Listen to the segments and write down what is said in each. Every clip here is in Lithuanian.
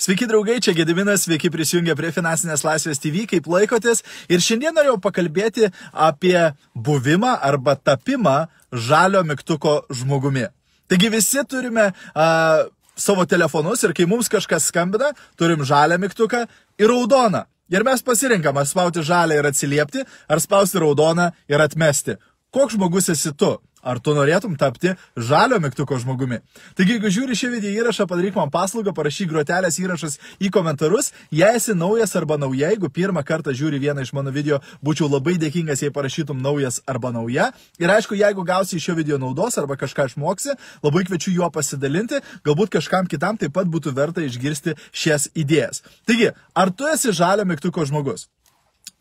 Sveiki draugai, čia Gediminas, sveiki prisijungę prie Finansinės laisvės TV, kaip laikotės. Ir šiandien norėjau pakalbėti apie buvimą arba tapimą žalio mygtuko žmogumi. Taigi visi turime uh, savo telefonus ir kai mums kažkas skambina, turim žalią mygtuką ir raudoną. Ir mes pasirinkam, ar spausti žalę ir atsiliepti, ar spausti raudoną ir atmesti. Koks žmogus esi tu? Ar tu norėtum tapti žalio mygtuko žmogumi? Taigi, jeigu žiūri šį video įrašą, padaryk man paslaugą, parašyk grotelės įrašas į komentarus. Jei esi naujas arba nauja, jeigu pirmą kartą žiūri vieną iš mano video, būčiau labai dėkingas, jei parašytum naujas arba nauja. Ir aišku, jeigu gausi iš šio video naudos arba kažką išmoksi, labai kviečiu juo pasidalinti, galbūt kažkam kitam taip pat būtų verta išgirsti šias idėjas. Taigi, ar tu esi žalio mygtuko žmogus?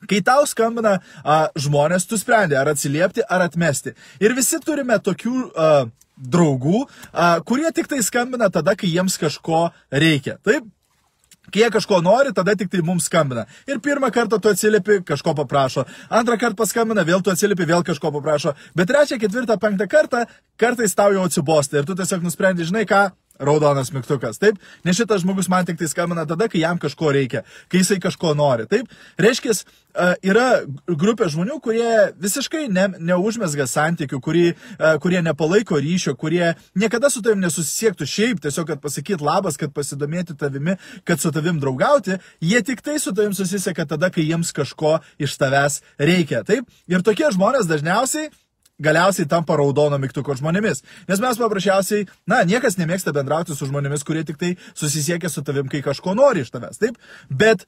Kai tau skambina a, žmonės, tu sprendi ar atsiliepti, ar atmesti. Ir visi turime tokių a, draugų, a, kurie tik tai skambina tada, kai jiems kažko reikia. Taip, Kai jie kažko nori, tada tik tai mums skambina. Ir pirmą kartą tu atsiliepi, kažko paprašo. Antrą kartą paskambina, vėl tu atsiliepi, vėl kažko paprašo. Bet trečią, ketvirtą, penktą kartą kartais tau jau atsibosta. Ir tu tiesiog nusprendi, žinai ką, raudonas mygtukas, taip? Nes šitas žmogus man tik tai skambina tada, kai jam kažko reikia, kai jisai kažko nori, taip? Reiškia, yra grupė žmonių, kurie visiškai ne, neužmesga santykių, kurie, kurie nepalaiko ryšio, kurie niekada su tavim nesusisiektų šiaip, tiesiog, kad pasakyt labas, kad pasidomėti tavimi, kad su tavim draugauti, jie tik tai su tavim susisieka tada, kai jiems kažko iš tavęs reikia, taip? Ir tokie žmonės dažniausiai galiausiai tampa raudono mygtuko žmonėmis. Nes mes paprasčiausiai, na, niekas nemėgsta bendrauti su žmonėmis, kurie tik tai susisiekia su tavim, kai kažko nori iš tavęs, taip? Bet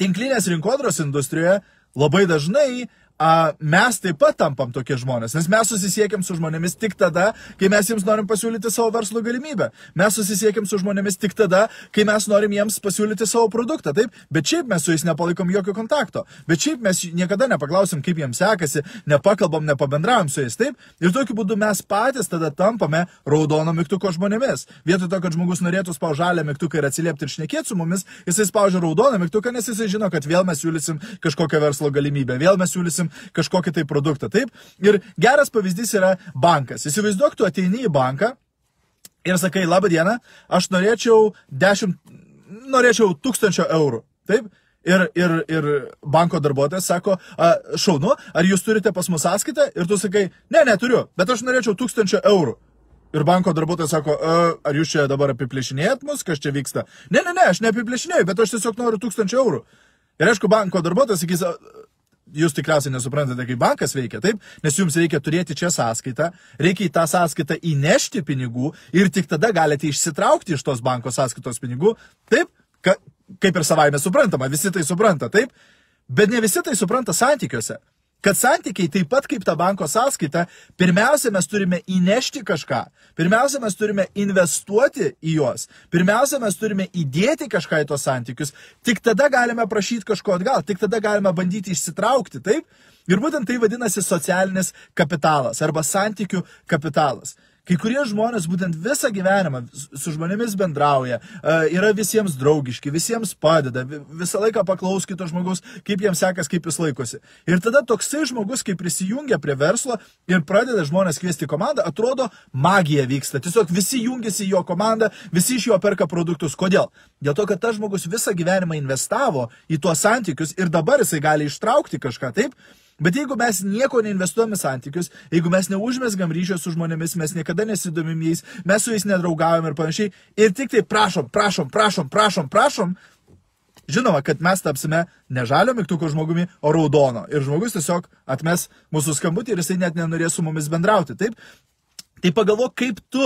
tinklinės rinkodaros industrijoje labai dažnai a, mes taip pat tampam tokie žmonės, nes mes susisiekiam su žmonėmis tik tada, kai mes jiems norim pasiūlyti savo verslo galimybę. Mes susisiekiam su žmonėmis tik tada, kai mes norim jiems pasiūlyti savo produktą, taip? Bet šiaip mes su jais nepalaikom jokio kontakto. Bet šiaip mes niekada nepaklausim, kaip jiems sekasi, nepakalbam, nepabendravom su jais, taip? Ir tokiu būdu mes patys tada tampame raudono mygtuko žmonėmis. Vietoj to, kad žmogus norėtų spausti žalią mygtuką ir atsiliepti ir šnekėti su mumis, jisai spaudžia raudoną mygtuką, nes jisai žino, kad vėl mes siūlysim kažkokią verslo galimybę, vėl mes siūlysim kažkokį tai produktą. Taip? Ir geras pavyzdys yra bankas. Įsivaizduok, tu ateini į banką ir sakai, labą dieną, aš norėčiau 10, norėčiau 1000 eurų. Taip? Ir, ir, ir banko darbuotojas sako, a, šaunu, ar jūs turite pas mus sąskaitą? Ir tu sakai, ne, neturiu, bet aš norėčiau 1000 eurų. Ir banko darbuotojas sako, ar jūs čia dabar apiplėšinėjat mus, kas čia vyksta? Ne, ne, ne, aš neapiplėšinėjau, bet aš tiesiog noriu 1000 eurų. Ir aišku, banko darbuotojas sakys, jūs tikriausiai nesuprantate, kaip bankas veikia, taip? Nes jums reikia turėti čia sąskaitą, reikia į tą sąskaitą įnešti pinigų ir tik tada galite išsitraukti iš tos banko sąskaitos pinigų, taip? Ka, kaip ir savaime suprantama, visi tai supranta, taip? Bet ne visi tai supranta santykiuose. Kad santykiai taip pat kaip ta banko sąskaita, pirmiausia, mes turime įnešti kažką. Pirmiausia, mes turime investuoti į juos. Pirmiausia, mes turime įdėti kažką į tos santykius. Tik tada galime prašyti kažko atgal, tik tada galime bandyti išsitraukti, taip? Ir būtent tai vadinasi socialinis kapitalas arba santykių kapitalas. Kai kurie žmonės būtent visą gyvenimą su žmonėmis bendrauja, e, yra visiems draugiški, visiems padeda, visą laiką paklaus kito žmogus, kaip jiems sekas, kaip jis laikosi. Ir tada toksai žmogus, kai prisijungia prie verslo ir pradeda žmonės kviesti komandą, atrodo, magija vyksta. Tiesiog visi jungiasi į jo komandą, visi iš jo perka produktus. Kodėl? Dėl to, kad tas žmogus visą gyvenimą investavo į tuos santykius ir dabar jisai gali ištraukti kažką, taip? Bet jeigu mes nieko neinvestuojame santykius, jeigu mes neužmesgam ryšio su žmonėmis, mes niekada nesidomim jais, mes su jais nedraugaujam ir panašiai, ir tik tai prašom, prašom, prašom, prašom, prašom, žinoma, kad mes tapsime ne žalio mygtuko žmogumi, o raudono. Ir žmogus tiesiog atmes mūsų skambutį ir jisai net nenorės su mumis bendrauti. Taip? Tai pagalvok, kaip tu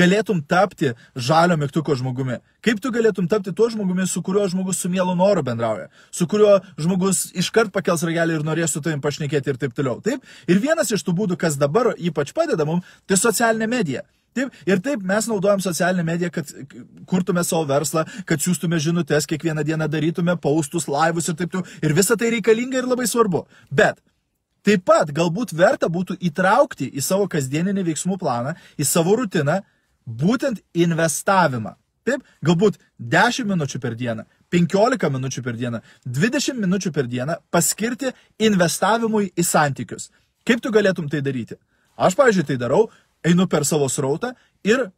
galėtum tapti žalio mygtuko žmogumi. Kaip tu galėtum tapti tuo žmogumi, su kuriuo žmogus su mielu noru bendrauja. Su kuriuo žmogus iškart pakels ragelį ir norės su tavim pašnekėti ir taip toliau. Taip? Ir vienas iš tų būdų, kas dabar ypač padeda mums, tai socialinė medija. Taip, ir taip mes naudojam socialinę mediją, kad kurtume savo verslą, kad siūstume žinutės, kiekvieną dieną darytume paustus, laivus ir taip toliau. Ir visa tai reikalinga ir labai svarbu. Bet Taip pat galbūt verta būtų įtraukti į savo kasdieninį veiksmų planą, į savo rutiną, būtent investavimą. Taip, galbūt 10 minučių per dieną, 15 minučių per dieną, 20 minučių per dieną paskirti investavimui į santykius. Kaip tu galėtum tai daryti? Aš, pavyzdžiui, tai darau, einu per savo srautą ir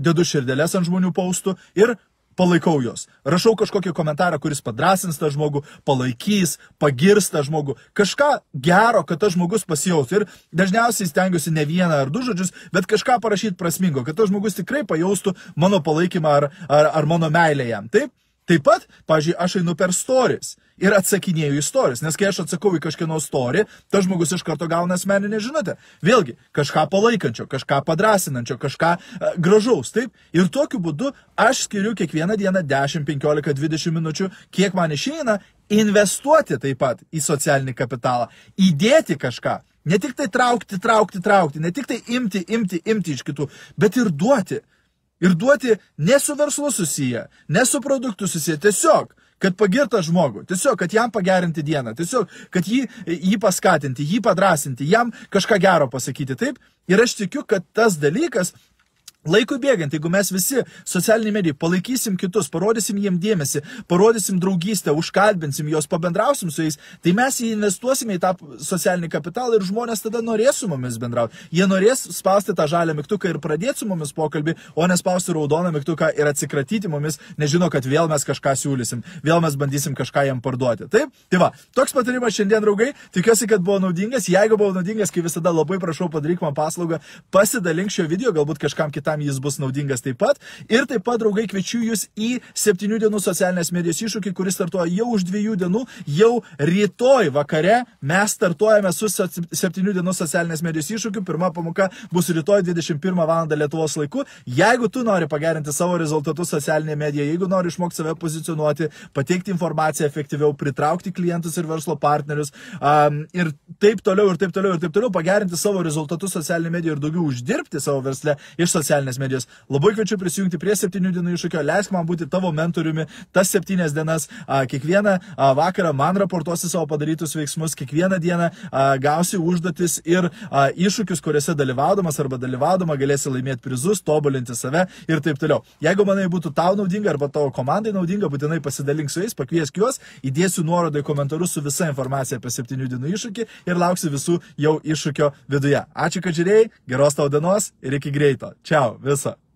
dedu širdelės ant žmonių paustų ir palaikau juos. Rašau kažkokį komentarą, kuris padrasins tą žmogų, palaikys, pagirs tą žmogų. Kažką gero, kad tas žmogus pasijaustų. Ir dažniausiai stengiuosi ne vieną ar du žodžius, bet kažką parašyti prasmingo, kad tas žmogus tikrai pajaustų mano palaikymą ar, ar, ar mano meilę jam. Taip? Taip pat, pažiūrėjau, aš einu per stories ir atsakinėju į stories, nes kai aš atsakau į kažkieno story, tas žmogus iš karto gauna asmeninę žinutę. Vėlgi, kažką palaikančio, kažką padrasinančio, kažką uh, gražaus, taip? Ir tokiu būdu aš skiriu kiekvieną dieną 10, 15, 20 minučių, kiek man išeina, investuoti taip pat į socialinį kapitalą, įdėti kažką. Ne tik tai traukti, traukti, traukti, ne tik tai imti, imti, imti iš kitų, bet ir duoti. Ir duoti ne su verslu susiję, ne su produktu susiję, tiesiog, kad pagirta žmogų, tiesiog, kad jam pagerinti dieną, tiesiog, kad jį, jį paskatinti, jį padrasinti, jam kažką gero pasakyti. Taip, ir aš tikiu, kad tas dalykas Laikui bėgant, jeigu mes visi socialiniai medijai palaikysim kitus, parodysim jiem dėmesį, parodysim draugystę, užkalbinsim juos, pabendrausim su jais, tai mes investuosime į tą socialinį kapitalą ir žmonės tada norės su mumis bendrauti. Jie norės spausti tą žalią mygtuką ir pradėti su mumis pokalbį, o nespausti raudoną mygtuką ir atsikratyti mumis, nežino, kad vėl mes kažką siūlysim, vėl mes bandysim kažką jam parduoti. Taip? Tai va, toks patarimas šiandien, draugai, tikiuosi, kad buvo naudingas. Jeigu buvo naudingas, kaip visada labai prašau padaryk man paslaugą, pasidalink šio video, galbūt kažkam kitam kitam jis bus naudingas taip pat. Ir taip pat, draugai, kviečiu jūs į 7 dienų socialinės medijos iššūkį, kuris startuoja jau už 2 dienų, jau rytoj vakare mes startuojame su 7 dienų socialinės medijos iššūkiu. Pirma pamoka bus rytoj 21 val. Lietuvos laiku. Jeigu tu nori pagerinti savo rezultatus socialinėje medijoje, jeigu nori išmokti save pozicionuoti, pateikti informaciją efektyviau, pritraukti klientus ir verslo partnerius um, ir taip toliau, ir taip toliau, ir taip toliau, pagerinti savo rezultatus socialinėje medijoje ir daugiau uždirbti savo versle iš socialinės socialinės medijos. Labai kviečiu prisijungti prie septynių dienų iššūkio, leisk man būti tavo mentoriumi tas septynias dienas. A, kiekvieną vakarą man raportuosi savo padarytus veiksmus, kiekvieną dieną gausi užduotis ir iššūkius, kuriuose dalyvaudamas arba dalyvaudama galėsi laimėti prizus, tobulinti save ir taip toliau. Jeigu manai būtų tau naudinga arba tavo komandai naudinga, būtinai pasidalink su jais, pakviesk juos, įdėsiu nuorodą į komentarus su visa informacija apie septynių dienų iššūkį ir lauksiu visų jau iššūkio viduje. Ačiū, kad žiūrėjai, geros tau dienos ir iki greito. Čia. Ciao, visa.